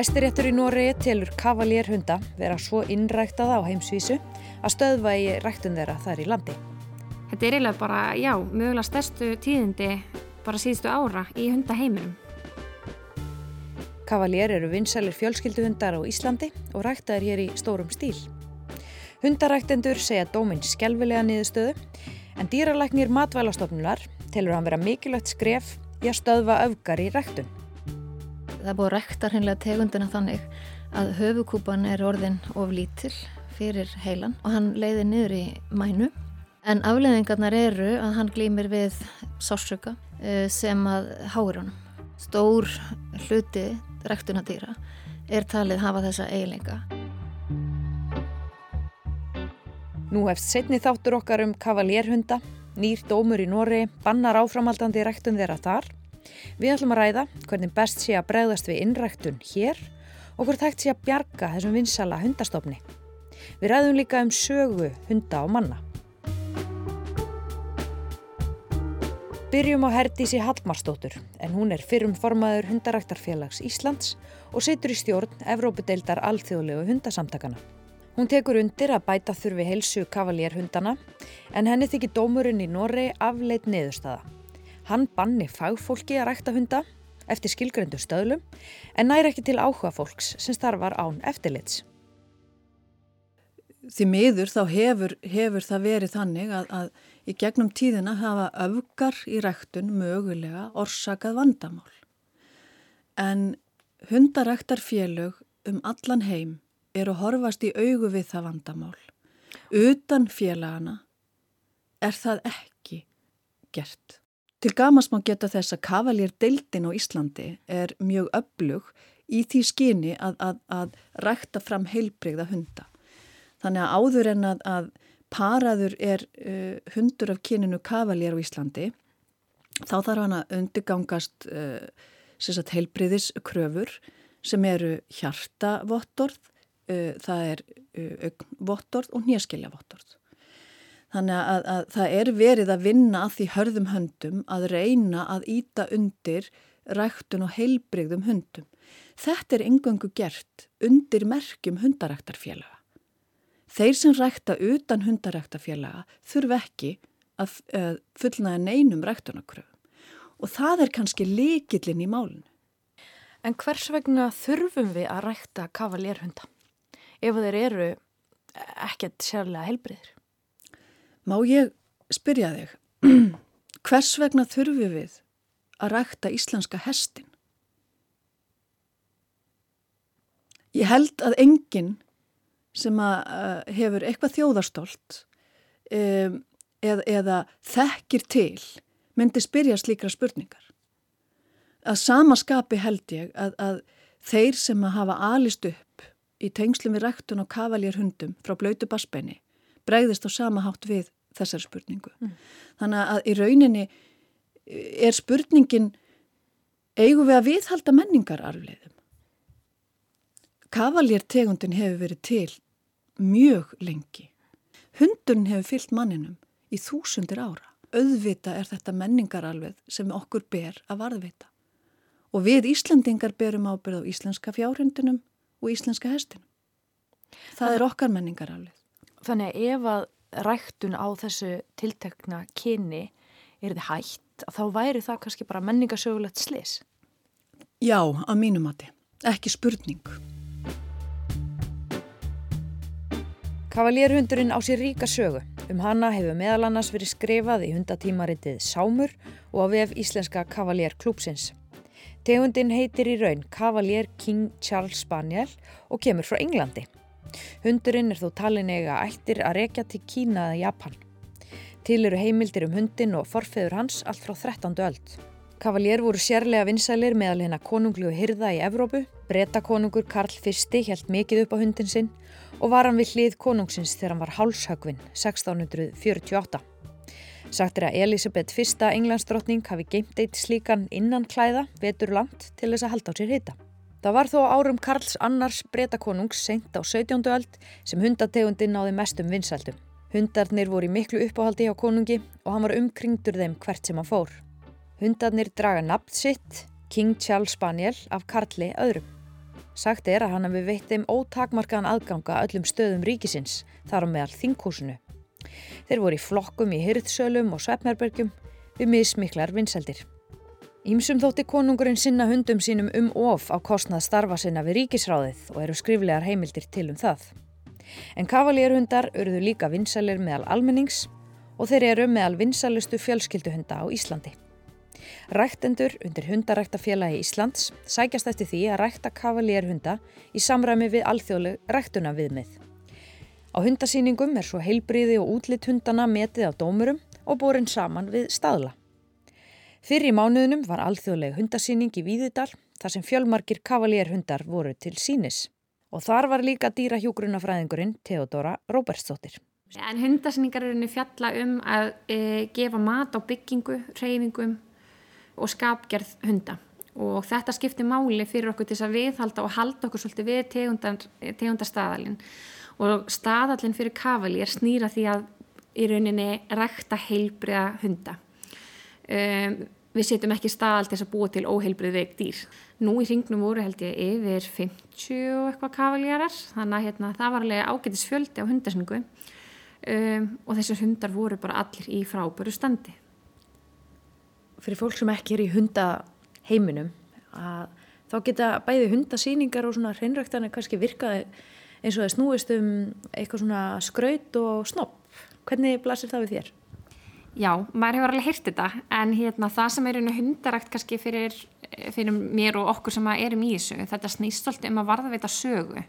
Hæstiréttur í Nóri telur kavalérhunda vera svo innræktaða á heimsvísu að stöðva í ræktun þeirra þar í landi. Þetta er eiginlega bara, já, mögulega stærstu tíðindi bara síðustu ára í hundaheiminum. Kavalér eru vinsælir fjölskylduhundar á Íslandi og ræktaðir hér í stórum stíl. Hundaræktendur segja dóminn skjálfilega niðurstöðu en dýralæknir matvælastofnular telur hann vera mikilvægt skref í að stöðva öfgar í ræktun. Það er búið að rækta hreinlega tegundina þannig að höfukúpan er orðin of lítill fyrir heilan og hann leiði niður í mænu en afleðingarnar eru að hann glýmir við sársöka eh, sem að háir honum. Stór hluti ræktunadýra er talið hafa þessa eiginleika. Nú hefst setni þáttur okkar um kavalérhunda, nýr dómur í Nóri, bannar áframhaldandi ræktun þeirra þar. Við ætlum að ræða hvernig best sé að bregðast við innræktun hér og hvort hægt sé að bjarga þessum vinsala hundastofni. Við ræðum líka um sögu hunda og manna. Byrjum á Herdísi Hallmarsdóttur en hún er fyrrum formaður hundaræktarfélags Íslands og situr í stjórn Evrópudeildar alþjóðlegu hundasamtakana. Hún tekur undir að bæta þurfi heilsu kavalérhundana en henni þykir dómurinn í Norri afleit neðustada. Hann banni fagfólki að rækta hunda eftir skilgrendu stöðlum en næri ekki til áhuga fólks sem starfar án eftirlits. Því miður þá hefur, hefur það verið þannig að, að í gegnum tíðina hafa öfgar í ræktun mögulega orsakað vandamál. En hundaræktarfélög um allan heim eru að horfast í augu við það vandamál. Utan félagana er það ekki gert. Til gamas má geta þess að kavalýr deildin á Íslandi er mjög öflug í því skyni að, að, að rækta fram heilbreyða hunda. Þannig að áður en að, að paraður er uh, hundur af kyninu kavalýr á Íslandi þá þarf hann að undirgangast uh, heilbreyðis kröfur sem eru hjartavottorð uh, það er uh, augvottorð og nýjaskiljavottorð. Þannig að, að það er verið að vinna að því hörðum höndum að reyna að íta undir ræktun og heilbrigðum hundum. Þetta er engöngu gert undir merkjum hundaræktarfélaga. Þeir sem rækta utan hundaræktarfélaga þurf ekki að uh, fullnaða neinum ræktunakröfum og það er kannski likillin í málinu. En hvers vegna þurfum við að rækta kavalérhunda? ef þeir eru ekkert sérlega helbriðir. Má ég spyrja þig, hvers vegna þurfum við að rækta íslenska hestin? Ég held að enginn sem að, uh, hefur eitthvað þjóðarstólt um, eð, eða þekkir til myndi spyrja slíkra spurningar. Að samaskapi held ég að, að þeir sem að hafa alist upp í tengslum við ræktun og kavaljárhundum frá blöytu basbeini bregðist á sama hátt við þessari spurningu. Mm. Þannig að í rauninni eh, er spurningin eigum við að viðhalda menningararfleiðum. Kavaljártegundin hefur verið til mjög lengi. Hundun hefur fyllt manninum í þúsundir ára. Öðvita er þetta menningaralveð sem okkur ber að varðvita. Og við Íslandingar berum ábyrð á íslenska fjárhundunum og íslenska hestinum. Það er okkar menningaraflið. Þannig að ef að ræktun á þessu tiltekna kyni er þið hægt, þá væri það kannski bara menningarsögulegt slis? Já, að mínum að þið. Ekki spurning. Kavalérhundurinn á sér ríka sögu. Um hana hefur meðal annars verið skrifað í hundatímaritið Sámur og á vef Íslenska kavalérklúpsins. Tegundin heitir í raun Cavalier King Charles Spaniel og kemur frá Englandi. Hundurinn er þó talinega ættir að rekja til Kína eða Japan. Til eru heimildir um hundin og forfeður hans allt frá 13. öld. Cavalier voru sérlega vinsælir meðal hérna konunglu hyrða í Evrópu. Breta konungur Karl I held mikið upp á hundin sinn og var hann við hlið konungsins þegar hann var hálshögvinn 1648. Sagt er að Elisabeth I. englandsdrottning hafi geimt eitt slíkan innan klæða vetur langt til þess að halda á sér hita. Það var þó árum Karls annars breytakonungs seint á 17. öld sem hundategundin náði mestum vinsaldum. Hundarnir voru í miklu uppáhaldi á konungi og hann var umkringdur þeim hvert sem hann fór. Hundarnir draga nafn sitt, King Charles Spaniel, af Karli öðrum. Sagt er að hann hefði veitt þeim ótakmarkaðan aðganga öllum stöðum ríkisins, þar á meðal þinghúsinu. Þeir voru í flokkum í hyrðsölum og svefnherbergjum við mismiklar vinseldir. Ímsum þótti konungurinn sinna hundum sínum um of á kostnað starfa sinna við ríkisráðið og eru skriflegar heimildir til um það. En kavalérhundar eruðu líka vinsalir meðal almennings og þeir eru meðal vinsalustu fjölskylduhunda á Íslandi. Ræktendur undir hundaræktafélagi Íslands sækjast eftir því að rækta kavalérhunda í samræmi við alþjóðleg ræktuna viðmið. Á hundasýningum er svo heilbriði og útlitt hundana metið á dómurum og borin saman við staðla. Fyrir í mánuðunum var alþjóðleg hundasýning í Víðidal þar sem fjölmarkir kavalérhundar voru til sínis. Og þar var líka dýrahjógrunafræðingurinn Theodora Róbersdóttir. En hundasýningar eru fjalla um að e, gefa mat á byggingu, reyfingum og skapgerð hunda og þetta skiptir máli fyrir okkur til þess að viðhalda og halda okkur svolítið við tegundastadalinn og staðallin fyrir kavali er snýra því að í rauninni rækta heilbriða hunda. Um, við setjum ekki staðal til að búa til óheilbrið veik dýr. Nú í hringnum voru held ég yfir 50 og eitthvað kavaljarar þannig að hérna, það var alveg ágætis fjöldi á hundasningu um, og þessar hundar voru bara allir í fráböru standi fyrir fólk sem ekki er í hundaheiminum að þá geta bæði hundasýningar og svona hreinræktanir kannski virkaði eins og það snúist um eitthvað svona skraut og snopp. Hvernig blasir það við þér? Já, maður hefur alveg hýrt þetta en hérna, það sem er hundarækt kannski fyrir, fyrir mér og okkur sem erum í þessu, þetta snýst alltaf um að þetta sögu.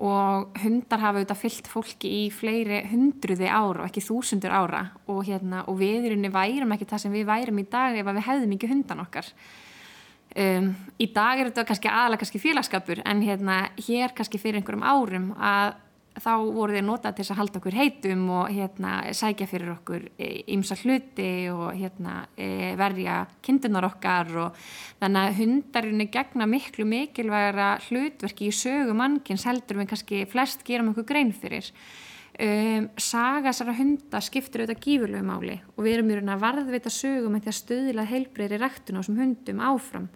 Og hundar hafa auðvitað fyllt fólki í fleiri hundruði ára og ekki þúsundur ára og, hérna, og við í rauninni værum ekki það sem við værum í dag ef við hefðum ekki hundan okkar. Um, í dag er þetta kannski aðalega kannski félagskapur en hérna, hér kannski fyrir einhverjum árum að þá voru þeir notað til að halda okkur heitum og hérna, sækja fyrir okkur ymsa hluti og hérna, e, verja kindunar okkar og þannig að hundarinn er gegna miklu mikilvægara hlutverki í sögu mannkins heldur við kannski flest gerum okkur grein fyrir. Um, saga þessara hunda skiptir auðvitað gífurlegu máli og við erum í raun að varðvita sögum því að stöðila heilbreyri rættun á þessum hundum áfram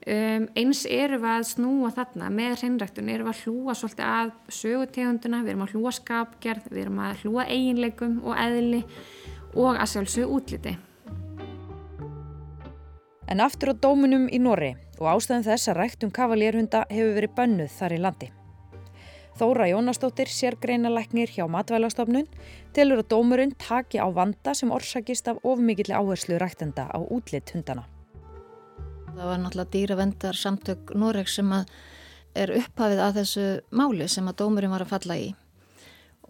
Um, eins eru við að snúa þarna með hreinræktun, eru við að hlúa svolítið að sögutegunduna, við erum að hlúa skapgerð, við erum að hlúa eiginleikum og eðli og að sjálfsög útliti. En aftur á dómunum í Norri og ástæðum þess að ræktun kavalérhunda hefur verið bönnuð þar í landi. Þóra Jónastóttir, sérgreinalæknir hjá matvælastofnun, telur að dómurinn taki á vanda sem orsakist af ofmikilli áherslu ræktenda á útlitt hundana. Það var náttúrulega dýravendar samtök Noregs sem er upphafið að þessu máli sem að dómurinn var að falla í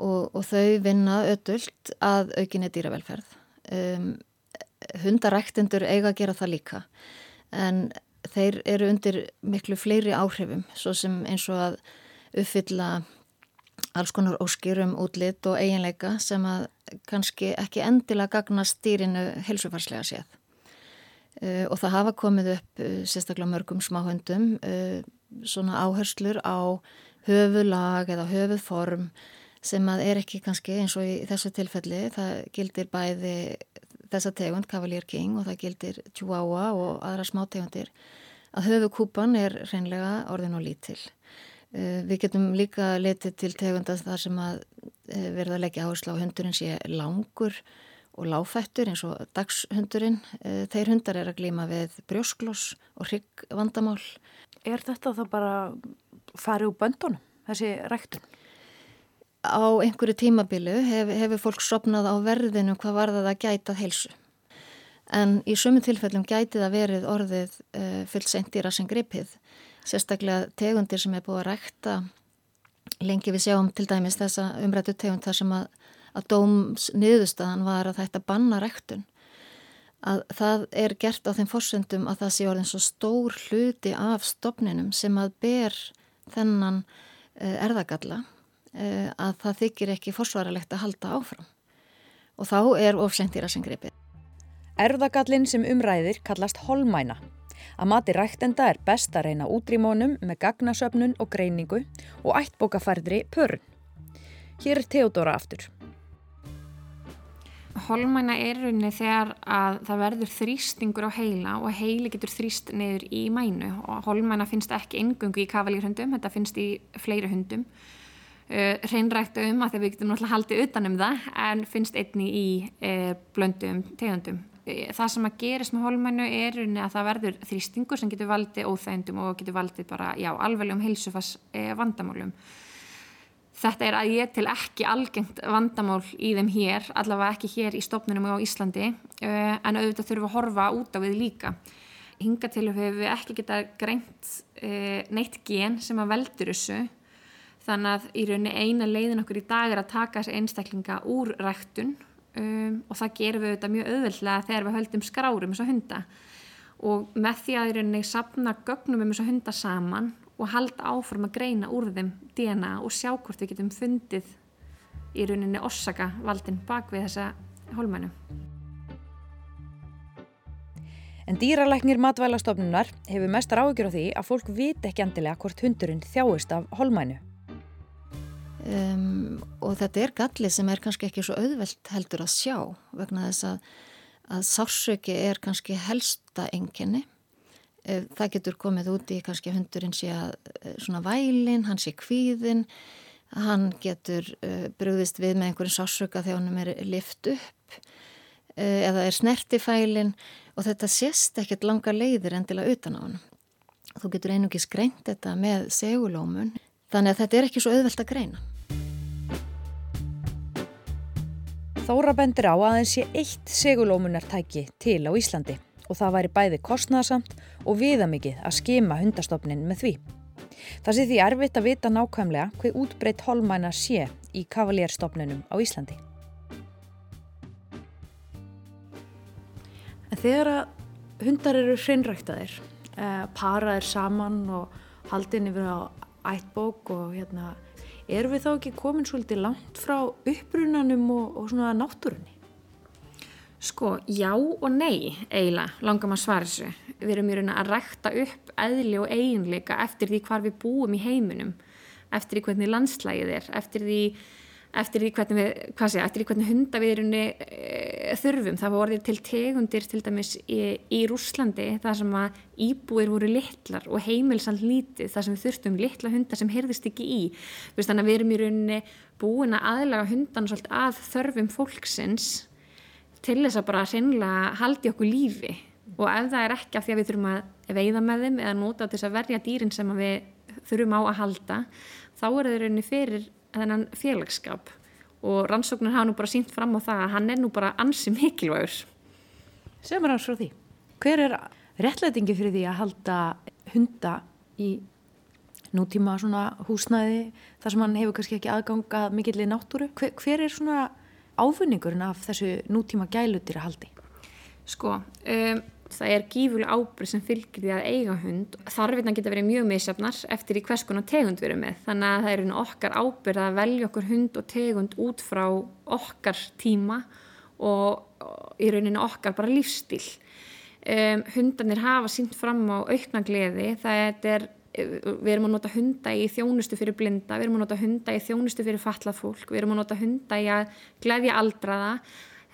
og, og þau vinna ödult að aukinni dýravelferð. Um, hundaræktendur eiga að gera það líka en þeir eru undir miklu fleiri áhrifum svo sem eins og að uppfylla alls konar óskýrum útlitt og eiginleika sem að kannski ekki endilega gagnast dýrinu helsufarslega séð. Uh, og það hafa komið upp uh, sérstaklega mörgum smáhundum uh, svona áherslur á höfulag eða höfuðform sem að er ekki kannski eins og í þessu tilfelli. Það gildir bæði þessa tegund Cavalier King og það gildir Chihuahua og aðra smátegundir að höfukúpan er reynlega orðin og lítil. Við getum líka letið til tegundast þar sem að verða að leggja áherslu á hundurinn sé langur og láfættur eins og dagshundurinn. Eh, þeir hundar er að glíma við brjósklós og hryggvandamál. Er þetta þá bara farið úr böndunum, þessi ræktun? Á einhverju tímabilu hef, hefur fólk sopnað á verðinu hvað var það að gæta helsu. En í sumu tilfellum gæti það verið orðið uh, eh, fullsendýra sem gripið. Sérstaklega tegundir sem er búið að rækta lengi við sjáum til dæmis þessa umrættu tegund þar sem að að dóms niðurstaðan var að þetta banna rektun að það er gert á þeim fórsendum að það sé orðin svo stór hluti af stopninum sem að ber þennan uh, erðagalla uh, að það þykir ekki fórsvaralegt að halda áfram og þá er ofsendýra sem greipið. Erðagallin sem umræðir kallast holmæna. Að mati ræktenda er best að reyna útrýmónum með gagnasöfnun og greiningu og ættbókafærðri pörn. Hér er Theodora aftur. Holmæna er rauninni þegar að það verður þrýstingur á heila og heili getur þrýst niður í mænu og holmæna finnst ekki engöngu í kavalýrhundum, þetta finnst í fleiri hundum. Uh, Hreinræktu um að við getum náttúrulega haldið utanum það en finnst einni í uh, blöndum tegundum. Uh, það sem að gerist með holmænu er rauninni að það verður þrýstingur sem getur valdið óþægndum og getur valdið bara, já, alveglegum heilsufas uh, vandamálum. Þetta er að ég til ekki algengt vandamál í þeim hér, allavega ekki hér í stopnunum á Íslandi, uh, en auðvitað þurfum að horfa út á við líka. Hinga til hefur við ekki geta greint uh, neitt gen sem að veldur þessu, þannig að í rauninni eina leiðin okkur í dag er að taka þessi einstaklinga úr ræktun um, og það gerum við auðvitað mjög auðveldlega þegar við höldum skrárum þessa hunda. Og með því að í rauninni sapna gögnum um þessa hunda saman og halda áfram að greina úr þeim DNA og sjá hvort við getum fundið í rauninni orsaka valdin bak við þessa hólmænu. En dýralæknir matvælastofnunar hefur mestar áhugjur á því að fólk vit ekki andilega hvort hundurinn þjáist af hólmænu. Um, og þetta er gallið sem er kannski ekki svo auðvelt heldur að sjá vegna þess að, að sársöki er kannski helsta enginni það getur komið úti kannski hundurinn sé að eh, svona vælin, hann sé kvíðin hann getur uh, brúðist við með einhverjum sásöka þegar hann er lift upp eða er snertifælin og þetta sést ekkert langa leiðir endilega utan á hann þú getur einugis greint þetta með segulómun þannig að þetta er ekki svo auðvelt að greina. Þóra bendir á að það sé eitt segulómunartæki til á Íslandi og það væri bæði kostnæðasamt og viðamikið að skima hundastofnin með því. Það sé því erfitt að vita nákvæmlega hver útbreytt holmæna sé í kavalérstofnunum á Íslandi. Þegar að hundar eru hreinræktaðir, eh, paraðir saman og haldin yfir á ættbók og hérna, erum við þá ekki komin svolítið langt frá upprunanum og, og svona náttúrunni? Sko, já og nei eiginlega, langar maður að svara þessu. Við erum í raun að rækta upp eðli og eiginleika eftir því hvar við búum í heiminum, eftir því hvernig landslægið er, eftir því, eftir því hvernig við, sé, eftir því hvernig hunda við erum e, þurfum. Það orðið til tegundir til dæmis í, í Rúslandi þar sem að íbúir voru litlar og heimilsand lítið þar sem við þurftum litla hundar sem heyrðist ekki í. Þannig að við erum í rauninni búin að aðlaga hundan svolítið að þörfum fólksins til þess að bara hreinlega haldi okkur lífi. Og ef það er ekki af því að við þurfum að veiða með þeim eða nota til þess að verja dýrin sem við þurfum á að halda þá er það rauninni fyrir þennan félagskap og rannsóknir hafa nú bara sínt fram á það að hann er nú bara ansi mikilvægur. Sem er hans frá því. Hver er réttlætingi fyrir því að halda hunda í nútíma svona húsnæði þar sem hann hefur kannski ekki aðganga mikillir náttúru? Hver, hver er svona áfunningurinn af þessu nútíma gælutir að haldi? Sko, um, það er gífuleg ábyrg sem fylgir því að eiga hund. Þarfinna geta verið mjög misjafnar eftir í hvers konar tegund við erum með. Þannig að það er okkar ábyrg að velja okkur hund og tegund út frá okkar tíma og í rauninu okkar bara lífstíl. Um, hundanir hafa sínt fram á aukna gleði. Það er við erum að nota hunda í þjónustu fyrir blinda, við erum að nota hunda í þjónustu fyrir fallað fólk, við erum að nota hunda í að gleyðja aldraða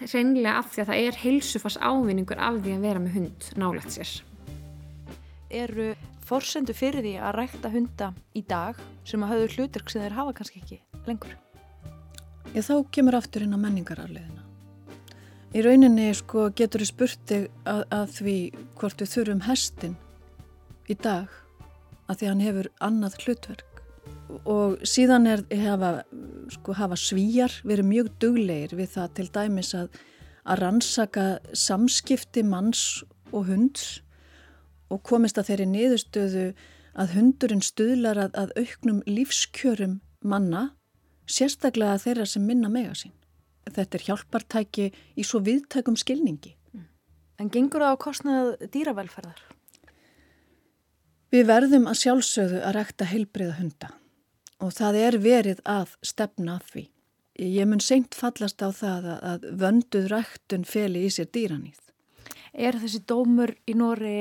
reynilega af því að það er heilsufars ávinningur af því að vera með hund nálagt sér. Eru forsendu fyrir því að rækta hunda í dag sem að hafðu hluturk sem þeir hafa kannski ekki lengur? Já, þá kemur aftur inn á menningararleðina. Í rauninni sko, getur við spurti að, að því hvort við þurfum hestin í dag að því hann hefur annað hlutverk og síðan er hafa, sko, hafa svíjar verið mjög duglegir við það til dæmis að, að rannsaka samskipti manns og hunds og komist að þeirri niðurstöðu að hundurinn stuðlar að, að auknum lífskjörum manna sérstaklega þeirra sem minna mega sín. Þetta er hjálpartæki í svo viðtækum skilningi. En gengur það á kostnað dýravelferðar? Við verðum að sjálfsögðu að rekta heilbriða hunda og það er verið að stefna að því. Ég mun seint fallast á það að vönduð rektun feli í sér dýranýð. Er þessi dómur í Nóri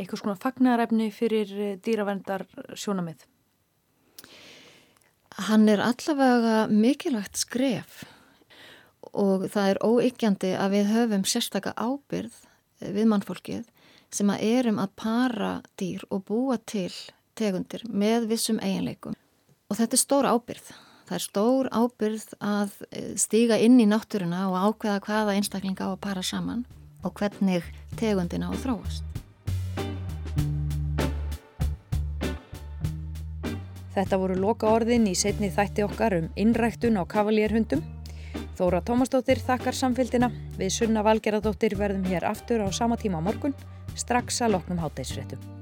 eitthvað svona fagnarefni fyrir dýravendar sjónamið? Hann er allavega mikilvægt skref og það er óyggjandi að við höfum sérstaka ábyrð við mannfólkið sem að erum að para dýr og búa til tegundir með vissum eiginleikum. Og þetta er stór ábyrð. Það er stór ábyrð að eh, stíga inn í náttúruna og ákveða hvaða einstaklinga á að para saman og hvernig tegundina á að þróast. Þetta voru loka orðin í setni þætti okkar um innræktun á kavalérhundum. Þóra Tómasdóttir þakkar samfélgina. Við Sunna Valgeradóttir verðum hér aftur á sama tíma á morgun, strax að loknum hátægisfréttum.